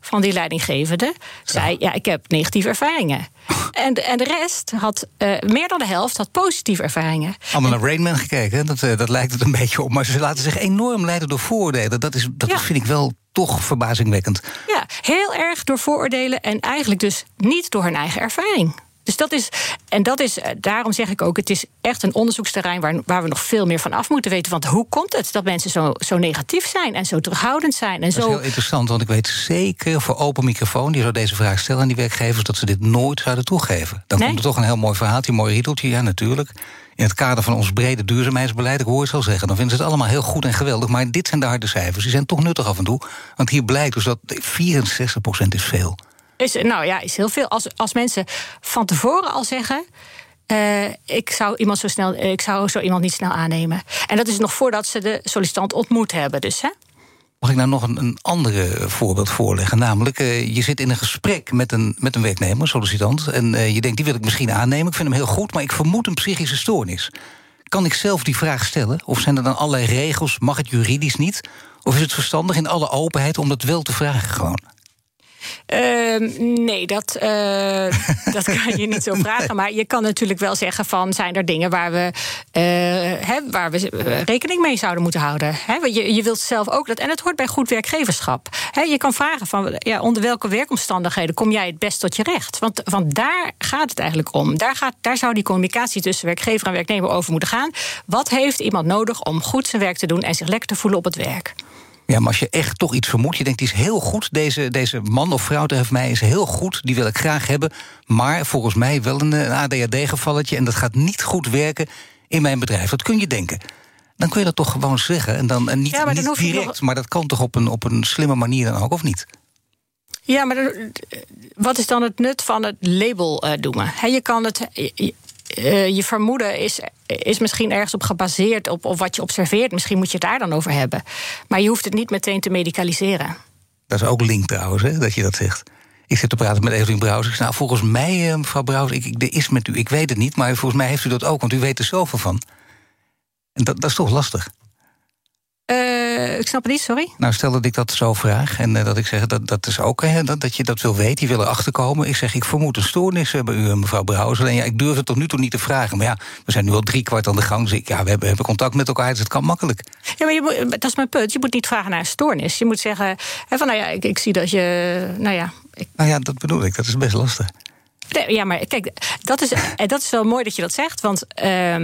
van die leidinggevenden zei: ja, ik heb negatieve ervaringen. En de, en de rest had, uh, meer dan de helft, had positieve ervaringen. Allemaal naar Rainman gekeken, dat, uh, dat lijkt het een beetje op. Maar ze laten zich enorm leiden door vooroordelen. Dat, is, dat ja. vind ik wel toch verbazingwekkend. Ja, heel erg door vooroordelen en eigenlijk dus niet door hun eigen ervaring. Dus dat is, en dat is, eh, daarom zeg ik ook, het is echt een onderzoeksterrein waar, waar we nog veel meer van af moeten weten. Want hoe komt het dat mensen zo, zo negatief zijn en zo terughoudend zijn? En dat zo... is heel interessant, want ik weet zeker voor open microfoon, die zou deze vraag stellen aan die werkgevers, dat ze dit nooit zouden toegeven. Dan nee? komt er toch een heel mooi verhaal, een mooi riedeltje, ja, natuurlijk. In het kader van ons brede duurzaamheidsbeleid, ik hoor het al zeggen, dan vinden ze het allemaal heel goed en geweldig. Maar dit zijn de harde cijfers, die zijn toch nuttig af en toe. Want hier blijkt dus dat 64% is veel. Is, nou ja, is heel veel. Als, als mensen van tevoren al zeggen. Uh, ik zou iemand zo snel, ik zou zo iemand niet snel aannemen. En dat is nog voordat ze de sollicitant ontmoet hebben. Dus, hè? Mag ik nou nog een, een andere voorbeeld voorleggen? Namelijk, uh, je zit in een gesprek met een, met een werknemer, sollicitant. En uh, je denkt, die wil ik misschien aannemen. Ik vind hem heel goed, maar ik vermoed een psychische stoornis. Kan ik zelf die vraag stellen? Of zijn er dan allerlei regels? Mag het juridisch niet? Of is het verstandig in alle openheid om dat wel te vragen gewoon? Uh, nee, dat, uh, dat kan je niet zo vragen. Maar je kan natuurlijk wel zeggen van... zijn er dingen waar we, uh, hè, waar we rekening mee zouden moeten houden. Hè? Je, je wilt zelf ook dat... en het hoort bij goed werkgeverschap. Hè? Je kan vragen van ja, onder welke werkomstandigheden... kom jij het best tot je recht? Want, want daar gaat het eigenlijk om. Daar, gaat, daar zou die communicatie tussen werkgever en werknemer over moeten gaan. Wat heeft iemand nodig om goed zijn werk te doen... en zich lekker te voelen op het werk? Ja, maar als je echt toch iets vermoedt, je denkt, die is heel goed. Deze, deze man of vrouw tegen mij is heel goed, die wil ik graag hebben. Maar volgens mij wel een, een ADHD-gevalletje... en dat gaat niet goed werken in mijn bedrijf. Dat kun je denken. Dan kun je dat toch gewoon zeggen. En dan en niet, ja, maar dan niet direct, nog... maar dat kan toch op een, op een slimme manier dan ook, of niet? Ja, maar wat is dan het nut van het label uh, doen? He, je kan het. Uh, je vermoeden is, is misschien ergens op gebaseerd op, op wat je observeert. Misschien moet je het daar dan over hebben. Maar je hoeft het niet meteen te medicaliseren. Dat is ook link trouwens, hè, dat je dat zegt. Ik zit te praten met Evelien Brouwers. Ik zeg, nou, volgens mij, uh, mevrouw Brouwers, ik, ik, er is met u. Ik weet het niet, maar volgens mij heeft u dat ook, want u weet er zoveel van. En dat, dat is toch lastig? Uh, ik snap het niet, sorry. Nou, stel dat ik dat zo vraag en uh, dat ik zeg dat dat is ook hè, dat, dat je dat wil weten, je wil erachter komen. Ik zeg, ik vermoed een stoornis bij u, mevrouw Brouwers. Alleen ja, ik durf het tot nu toe niet te vragen. Maar ja, we zijn nu al drie kwart aan de gang. Dus ik, ja, we hebben, hebben contact met elkaar, dus het kan makkelijk. Ja, maar je moet, dat is mijn punt. Je moet niet vragen naar een stoornis. Je moet zeggen, hè, van nou ja, ik, ik zie dat je. Nou ja, ik... nou ja, dat bedoel ik. Dat is best lastig. Ja, maar kijk, dat is, dat is wel mooi dat je dat zegt. Want uh,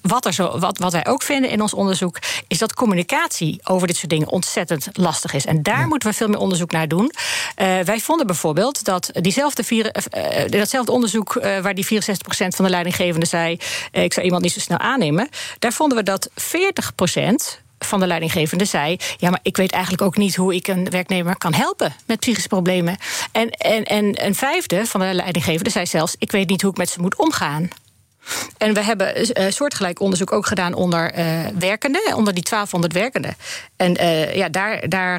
wat, er zo, wat, wat wij ook vinden in ons onderzoek, is dat communicatie over dit soort dingen ontzettend lastig is. En daar moeten we veel meer onderzoek naar doen. Uh, wij vonden bijvoorbeeld dat diezelfde vier, uh, datzelfde onderzoek uh, waar die 64% van de leidinggevenden zei: ik zou iemand niet zo snel aannemen, daar vonden we dat 40% van de leidinggevende zei: Ja, maar ik weet eigenlijk ook niet hoe ik een werknemer kan helpen met psychische problemen. En, en, en een vijfde van de leidinggevende zei zelfs: Ik weet niet hoe ik met ze moet omgaan. En we hebben uh, soortgelijk onderzoek ook gedaan onder uh, werkenden, onder die 1200 werkenden. En uh, ja, daar, daar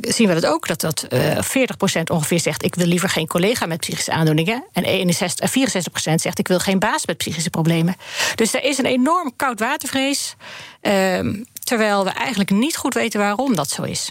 zien we dat ook, dat, dat 40% ongeveer zegt: ik wil liever geen collega met psychische aandoeningen. En 61, 64% zegt: ik wil geen baas met psychische problemen. Dus er is een enorm koud watervrees, ehm, terwijl we eigenlijk niet goed weten waarom dat zo is.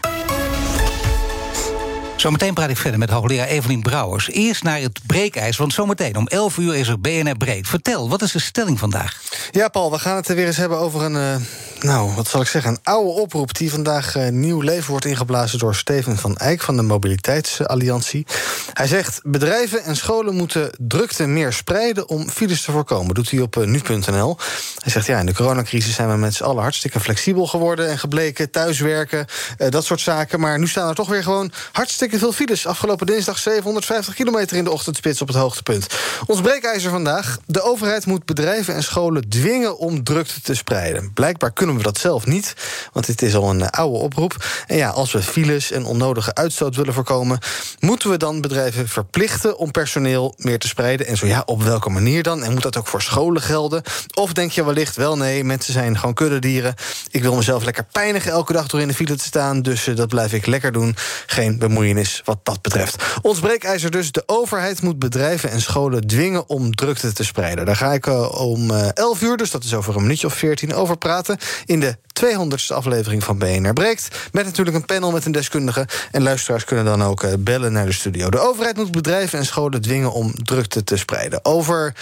Zometeen praat ik verder met hoogleraar Evelien Brouwers. Eerst naar het breekijs, want zometeen om 11 uur is er BNR Breed. Vertel, wat is de stelling vandaag? Ja, Paul, we gaan het er weer eens hebben over een, uh, nou, wat zal ik zeggen, een oude oproep die vandaag uh, nieuw leven wordt ingeblazen door Steven van Eyck van de Mobiliteitsalliantie. Hij zegt: bedrijven en scholen moeten drukte meer spreiden om files te voorkomen. Doet hij op uh, nu.nl. Hij zegt: ja, in de coronacrisis zijn we met z'n allen hartstikke flexibel geworden en gebleken, thuiswerken, dat soort zaken. Maar nu staan er toch weer gewoon hartstikke veel files. Afgelopen dinsdag 750 kilometer in de ochtendspits op het hoogtepunt. Ons breekijzer vandaag. De overheid moet bedrijven en scholen dwingen om drukte te spreiden. Blijkbaar kunnen we dat zelf niet, want dit is al een oude oproep. En ja, als we files en onnodige uitstoot willen voorkomen... moeten we dan bedrijven verplichten om personeel meer te spreiden? En zo ja, op welke manier dan? En moet dat ook voor scholen gelden? Of denk je wellicht wel, nee, mensen zijn gewoon kuddedieren. Ik wil mezelf lekker pijnigen elke dag door in de file te staan... dus uh, dat blijf ik lekker doen. Geen bemoeienis wat dat betreft. Ons breekijzer dus. De overheid moet bedrijven en scholen dwingen om drukte te spreiden. Daar ga ik uh, om uh, 11 uur, dus dat is over een minuutje of 14, over praten. In de 200ste aflevering van BNR Breekt. Met natuurlijk een panel met een deskundige. En luisteraars kunnen dan ook uh, bellen naar de studio. De overheid moet bedrijven en scholen dwingen om drukte te spreiden. Over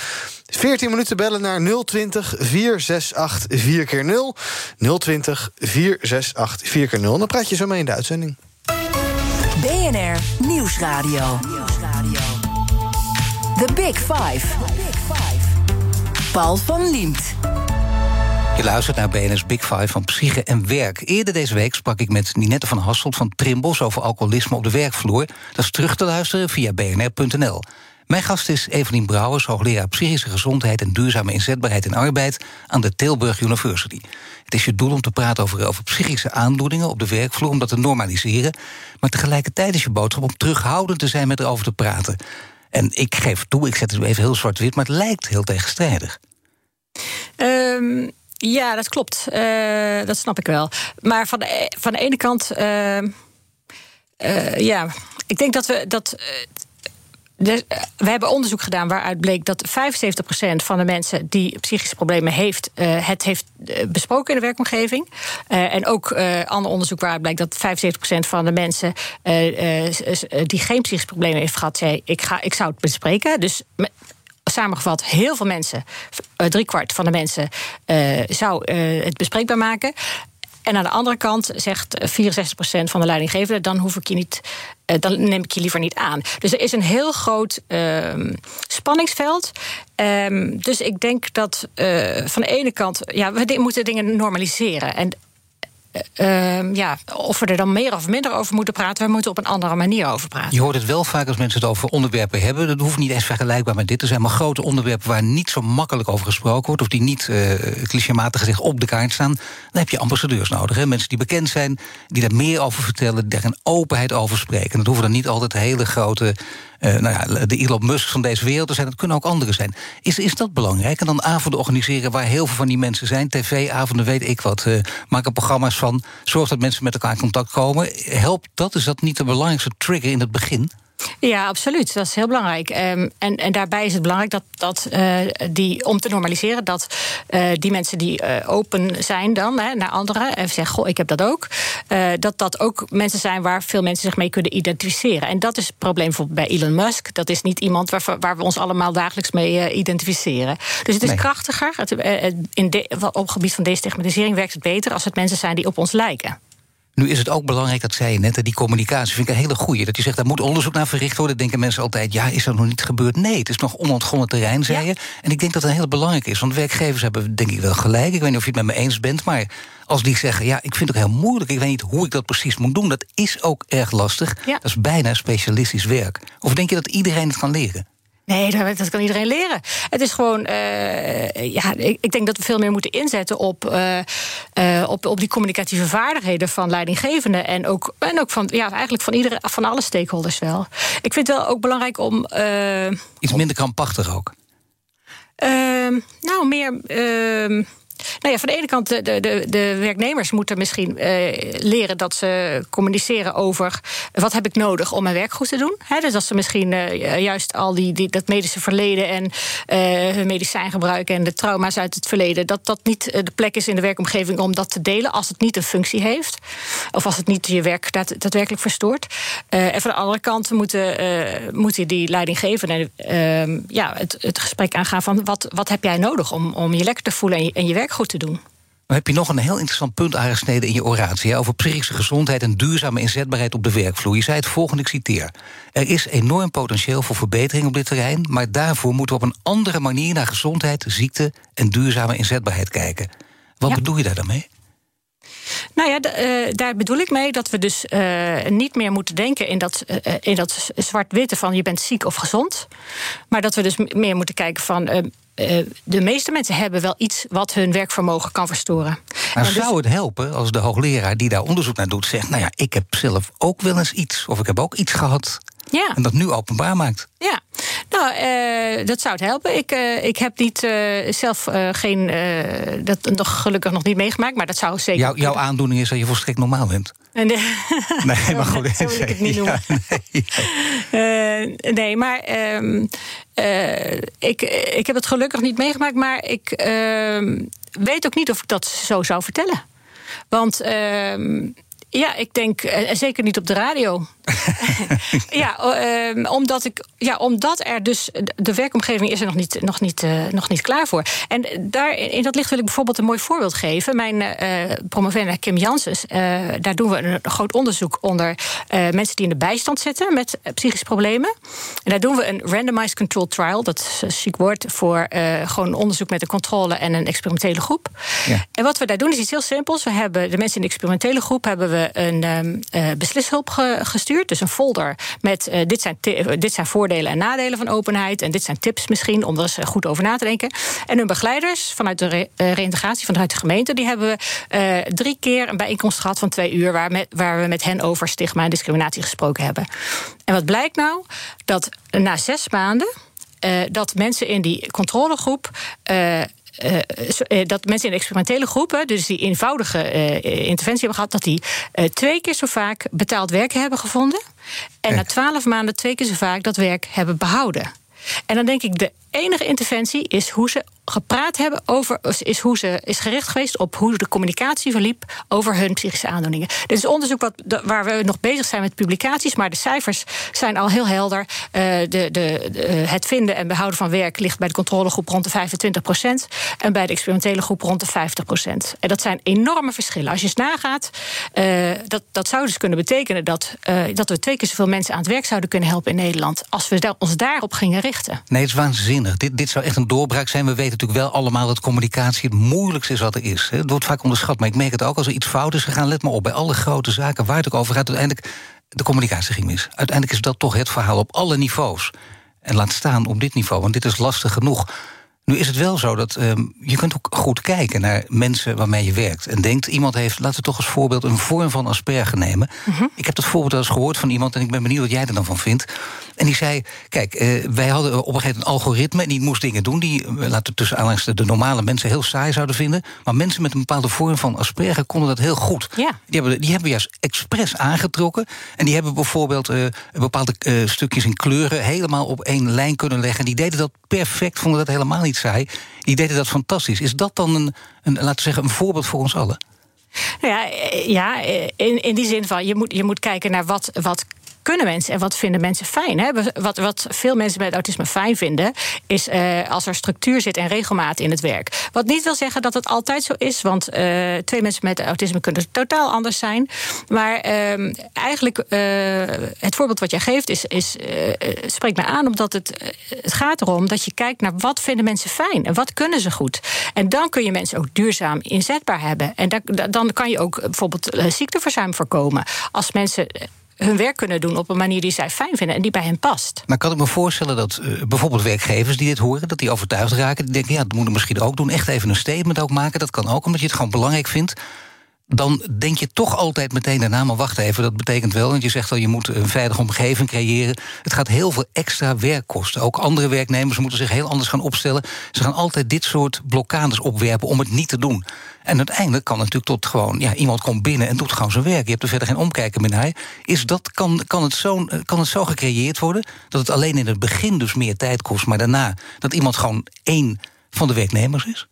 14 minuten bellen naar 020 468 4 keer 0 020 468 4 keer 0 Dan praat je zo mee in de uitzending. BNR Nieuwsradio. The Big Five. Paul van Liemt. Je luistert naar BNS Big Five van Psyche en Werk. Eerder deze week sprak ik met Ninette van Hasselt van Trimbos... over alcoholisme op de werkvloer. Dat is terug te luisteren via bnr.nl. Mijn gast is Evelien Brouwers, hoogleraar psychische gezondheid en duurzame inzetbaarheid in arbeid aan de Tilburg University. Het is je doel om te praten over, over psychische aandoeningen op de werkvloer, om dat te normaliseren. Maar tegelijkertijd is je boodschap om terughoudend te zijn met erover te praten. En ik geef toe, ik zet het even heel zwart-wit, maar het lijkt heel tegenstrijdig. Um, ja, dat klopt. Uh, dat snap ik wel. Maar van de, van de ene kant. Uh, uh, ja, ik denk dat we dat. De, we hebben onderzoek gedaan waaruit bleek dat 75% van de mensen die psychische problemen heeft, het heeft besproken in de werkomgeving. en ook ander onderzoek waaruit blijkt dat 75% van de mensen die geen psychische problemen heeft gehad, zei: ik, ga, ik zou het bespreken. Dus samengevat, heel veel mensen, driekwart van de mensen, zou het bespreekbaar maken. En aan de andere kant zegt 64% van de leidinggevenden: dan hoef ik je niet, dan neem ik je liever niet aan. Dus er is een heel groot uh, spanningsveld. Um, dus ik denk dat van de ene kant, ja, we moeten dingen normaliseren. En uh, ja, of we er dan meer of minder over moeten praten, we moeten op een andere manier over praten. Je hoort het wel vaak als mensen het over onderwerpen hebben. Dat hoeft niet eens vergelijkbaar met dit te zijn, maar grote onderwerpen waar niet zo makkelijk over gesproken wordt, of die niet uh, clichématig gezegd op de kaart staan. Dan heb je ambassadeurs nodig. Hè? Mensen die bekend zijn, die daar meer over vertellen, die daar een openheid over spreken. Dat hoeven dan niet altijd hele grote nou ja, de Elon Musk van deze wereld zijn. Dat kunnen ook anderen zijn. Is, is dat belangrijk? En dan avonden organiseren waar heel veel van die mensen zijn. TV-avonden, weet ik wat. Uh, maken programma's van. Zorg dat mensen met elkaar in contact komen. Helpt dat? Is dat niet de belangrijkste trigger in het begin? Ja, absoluut. Dat is heel belangrijk. Um, en, en daarbij is het belangrijk dat, dat uh, die, om te normaliseren, dat uh, die mensen die uh, open zijn dan hè, naar anderen en zeggen: Goh, ik heb dat ook. dat dat ook mensen zijn waar veel mensen zich mee kunnen identificeren. En dat is het probleem bijvoorbeeld bij Elon Musk. Dat is niet iemand waar, waar we ons allemaal dagelijks mee identificeren. Dus het is nee. krachtiger. Het, in de, op het gebied van destigmatisering werkt het beter als het mensen zijn die op ons lijken. Nu is het ook belangrijk, dat zei je net, die communicatie vind ik een hele goeie. Dat je zegt, daar moet onderzoek naar verricht worden. Denken mensen altijd, ja, is dat nog niet gebeurd? Nee, het is nog onontgonnen terrein, zei ja. je. En ik denk dat dat heel belangrijk is. Want werkgevers hebben denk ik wel gelijk. Ik weet niet of je het met me eens bent, maar als die zeggen... ja, ik vind het ook heel moeilijk, ik weet niet hoe ik dat precies moet doen... dat is ook erg lastig. Ja. Dat is bijna specialistisch werk. Of denk je dat iedereen het kan leren? Nee, dat kan iedereen leren. Het is gewoon, uh, ja, ik denk dat we veel meer moeten inzetten op, uh, uh, op, op die communicatieve vaardigheden van leidinggevenden. En ook, en ook van, ja, eigenlijk van, iedere, van alle stakeholders wel. Ik vind het wel ook belangrijk om. Iets minder krampachtig ook. Ehm, nou, meer. Nou ja, van de ene kant, de, de, de werknemers moeten misschien uh, leren dat ze communiceren over wat heb ik nodig om mijn werk goed te doen. Dus dat ze misschien uh, juist al die, die, dat medische verleden en uh, hun medicijngebruik en de trauma's uit het verleden, dat dat niet de plek is in de werkomgeving om dat te delen als het niet een functie heeft. Of als het niet je werk daadwerkelijk verstoort. en van de andere kant moeten, moeten die leidinggevenden ja, het, het gesprek aangaan van wat, wat heb jij nodig om, om je lekker te voelen en je, en je werk goed te doen. Dan heb je nog een heel interessant punt aangesneden in je oratie... over psychische gezondheid en duurzame inzetbaarheid op de werkvloer. Je zei het volgende, ik citeer. Er is enorm potentieel voor verbetering op dit terrein... maar daarvoor moeten we op een andere manier naar gezondheid, ziekte... en duurzame inzetbaarheid kijken. Wat ja. bedoel je daar dan mee? Nou ja, uh, daar bedoel ik mee dat we dus uh, niet meer moeten denken in dat, uh, in dat zwart-witte van je bent ziek of gezond. Maar dat we dus meer moeten kijken van de meeste mensen hebben wel iets wat hun werkvermogen kan verstoren. Maar dus... zou het helpen als de hoogleraar die daar onderzoek naar doet zegt: Nou ja, ik heb zelf ook wel eens iets, of ik heb ook iets gehad. Ja. En dat nu openbaar maakt. Ja, nou, uh, dat zou het helpen. Ik, uh, ik heb niet uh, zelf geen. dat nog gelukkig nog niet meegemaakt, maar dat zou zeker. Jouw, jouw aandoening is dat je volstrekt normaal bent. Nee, nee maar goed. Zo wil ik het niet noemen. Ja, nee. nee. maar um, ik, ik heb het gelukkig niet meegemaakt, maar ik ehm, weet ook niet of ik dat zo zou vertellen. Want. Uh, ja, ik denk, en zeker niet op de radio. ja, uh, omdat, ik, ja, omdat er dus. De werkomgeving is er nog niet, nog niet, uh, nog niet klaar voor. En daar, in dat licht wil ik bijvoorbeeld een mooi voorbeeld geven. Mijn uh, promovenda Kim Janssens, daar doen we een groot onderzoek onder mensen die in de bijstand zitten met psychische problemen. En daar doen we een randomized control trial. Dat is een chic woord voor gewoon onderzoek met een controle en een experimentele groep. Ja. En wat we daar doen is iets heel simpels. We hebben de mensen in de experimentele groep hebben we een um, beslishulp gestuurd Dus een folder met dit, zijn dit zijn voordelen en nadelen van openheid. En dit zijn tips misschien om er eens goed over na te denken. En hun begeleiders vanuit de re reïntegratie vanuit de gemeente, die hebben we drie keer een bijeenkomst gehad van twee uur waar, met, waar we met hen over stigma en discriminatie gesproken hebben. En wat blijkt nou? Dat na zes maanden. Dat mensen in die controlegroep. Uh, dat mensen in de experimentele groepen, dus die eenvoudige interventie hebben gehad, dat die twee keer zo vaak betaald werk hebben gevonden. En na twaalf maanden twee keer zo vaak dat werk hebben behouden. En dan denk ik, de enige interventie is hoe ze gepraat hebben over, is hoe ze is gericht geweest op hoe de communicatie verliep over hun psychische aandoeningen. Dit is onderzoek wat, waar we nog bezig zijn met publicaties, maar de cijfers zijn al heel helder. Uh, de, de, het vinden en behouden van werk ligt bij de controlegroep rond de 25 procent en bij de experimentele groep rond de 50 procent. En dat zijn enorme verschillen. Als je eens nagaat, uh, dat, dat zou dus kunnen betekenen dat, uh, dat we twee keer zoveel mensen aan het werk zouden kunnen helpen in Nederland als we ons daarop gingen richten. Nee, het is waanzinnig. Dit, dit zou echt een doorbraak zijn. We weten natuurlijk wel allemaal dat communicatie het moeilijkste is wat er is. Het wordt vaak onderschat, maar ik merk het ook als er iets fout is gegaan. Let maar op, bij alle grote zaken waar het ook over gaat, uiteindelijk de communicatie ging mis. Uiteindelijk is dat toch het verhaal op alle niveaus. En laat staan op dit niveau, want dit is lastig genoeg. Nu is het wel zo dat um, je kunt ook goed kijken naar mensen waarmee je werkt. En denkt, iemand heeft, laten we toch als voorbeeld een vorm van asperger nemen. Mm -hmm. Ik heb dat voorbeeld wel eens gehoord van iemand en ik ben benieuwd wat jij er dan van vindt. En die zei, kijk, uh, wij hadden op een gegeven moment een algoritme... en die moest dingen doen die, uh, laten we tussen aanhalingstekens... de normale mensen heel saai zouden vinden. Maar mensen met een bepaalde vorm van asperger konden dat heel goed. Ja. Die, hebben, die hebben juist expres aangetrokken. En die hebben bijvoorbeeld uh, bepaalde stukjes in kleuren... helemaal op één lijn kunnen leggen. En die deden dat perfect, vonden dat helemaal niet saai. Die deden dat fantastisch. Is dat dan een, een laten we zeggen, een voorbeeld voor ons allen? Nou ja, ja in, in die zin van je moet, je moet kijken naar wat, wat kunnen mensen en wat vinden mensen fijn? Hè? Wat, wat veel mensen met autisme fijn vinden, is uh, als er structuur zit en regelmaat in het werk. Wat niet wil zeggen dat het altijd zo is, want uh, twee mensen met autisme kunnen totaal anders zijn. Maar uh, eigenlijk, uh, het voorbeeld wat jij geeft, is, is, spreekt me aan, omdat het, het gaat erom dat je kijkt naar wat vinden mensen fijn en wat kunnen ze goed. En dan kun je mensen ook duurzaam inzetbaar hebben. En dan kan je ook bijvoorbeeld ziekteverzuim voorkomen. Als mensen hun werk kunnen doen op een manier die zij fijn vinden en die bij hen past. Maar kan ik me voorstellen dat uh, bijvoorbeeld werkgevers die dit horen, dat die overtuigd raken, die denken, ja, dat moeten we misschien ook doen, echt even een statement ook maken. Dat kan ook, omdat je het gewoon belangrijk vindt dan denk je toch altijd meteen daarna, maar wacht even, dat betekent wel, want je zegt al, je moet een veilige omgeving creëren. Het gaat heel veel extra werk kosten. Ook andere werknemers moeten zich heel anders gaan opstellen. Ze gaan altijd dit soort blokkades opwerpen om het niet te doen. En uiteindelijk kan het natuurlijk tot gewoon, ja, iemand komt binnen en doet gewoon zijn werk. Je hebt er verder geen omkijken meer naar. Is dat, kan, kan, het zo, kan het zo gecreëerd worden dat het alleen in het begin dus meer tijd kost, maar daarna dat iemand gewoon één van de werknemers is?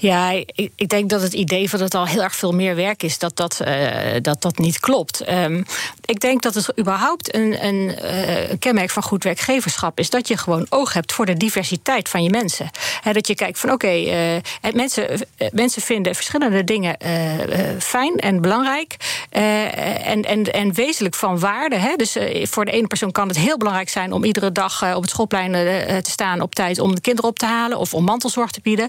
Ja, ik, ik, denk dat het idee van dat het al heel erg veel meer werk is, dat dat, uh, dat, dat niet klopt. Um, ik denk dat het überhaupt een, uh, een, kenmerk van goed werkgeverschap is dat je gewoon oog hebt voor de diversiteit van je mensen. Dat je kijkt van oké, uh, mensen, mensen vinden verschillende dingen fijn en belangrijk en, en, en wezenlijk van waarde. Dus voor de ene persoon kan het heel belangrijk zijn om iedere dag op het schoolplein te staan op tijd om de kinderen op te halen of om mantelzorg te bieden.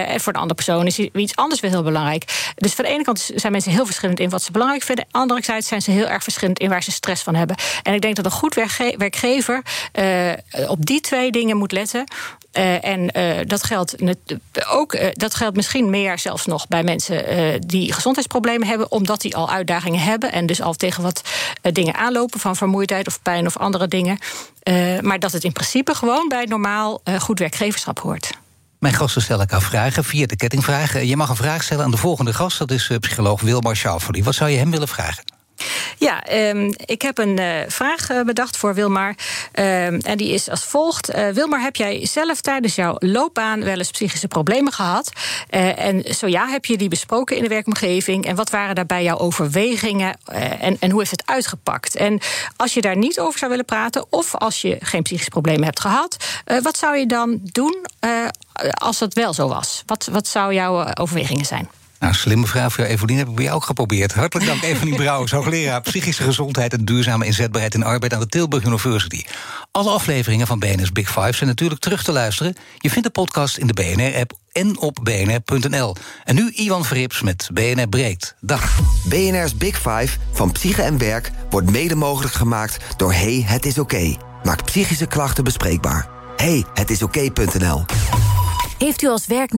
En voor de andere persoon is iets anders weer heel belangrijk. Dus van de ene kant zijn mensen heel verschillend in wat ze belangrijk vinden. Anderzijds zijn ze heel erg verschillend in waar ze stress van hebben. En ik denk dat een goed werkgever uh, op die twee dingen moet letten. Uh, en dat geldt ook, dat geldt misschien meer zelfs nog bij mensen die gezondheidsproblemen hebben, omdat die al uitdagingen hebben en dus al tegen wat dingen aanlopen van vermoeidheid of pijn of andere dingen. maar dat het in principe gewoon bij normaal goed werkgeverschap hoort. Mijn gasten stellen elkaar vragen via de kettingvraag. Je mag een vraag stellen aan de volgende gast. Dat is psycholoog Wilmar Schauffele. Wat zou je hem willen vragen? Ja, um, ik heb een uh, vraag uh, bedacht voor Wilmar. Um, en die is als volgt. Uh, Wilmar, heb jij zelf tijdens jouw loopbaan wel eens psychische problemen gehad? en zo ja, heb je die besproken in de werkomgeving? En wat waren daarbij jouw overwegingen? en, en hoe heeft het uitgepakt? En als je daar niet over zou willen praten, of als je geen psychische problemen hebt gehad, wat zou je dan doen als dat wel zo was? Wat, wat zou jouw overwegingen zijn? Nou, slimme vraag voor jou, Evelien. Heb ik bij jou ook geprobeerd. Hartelijk dank, Evelien Brouwers, hoogleraar psychische gezondheid en duurzame inzetbaarheid in arbeid aan de Tilburg University. Alle afleveringen van BNR's Big Five zijn natuurlijk terug te luisteren. Je vindt de podcast in de BNR-app en op bnr.nl. En nu Iwan Verrips met BNR Breekt. Dag. BNR's Big Five van Psyche en Werk wordt mede mogelijk gemaakt door Hey, het is oké. Maakt psychische klachten bespreekbaar. Hey, het is oké.nl. Heeft u als werk...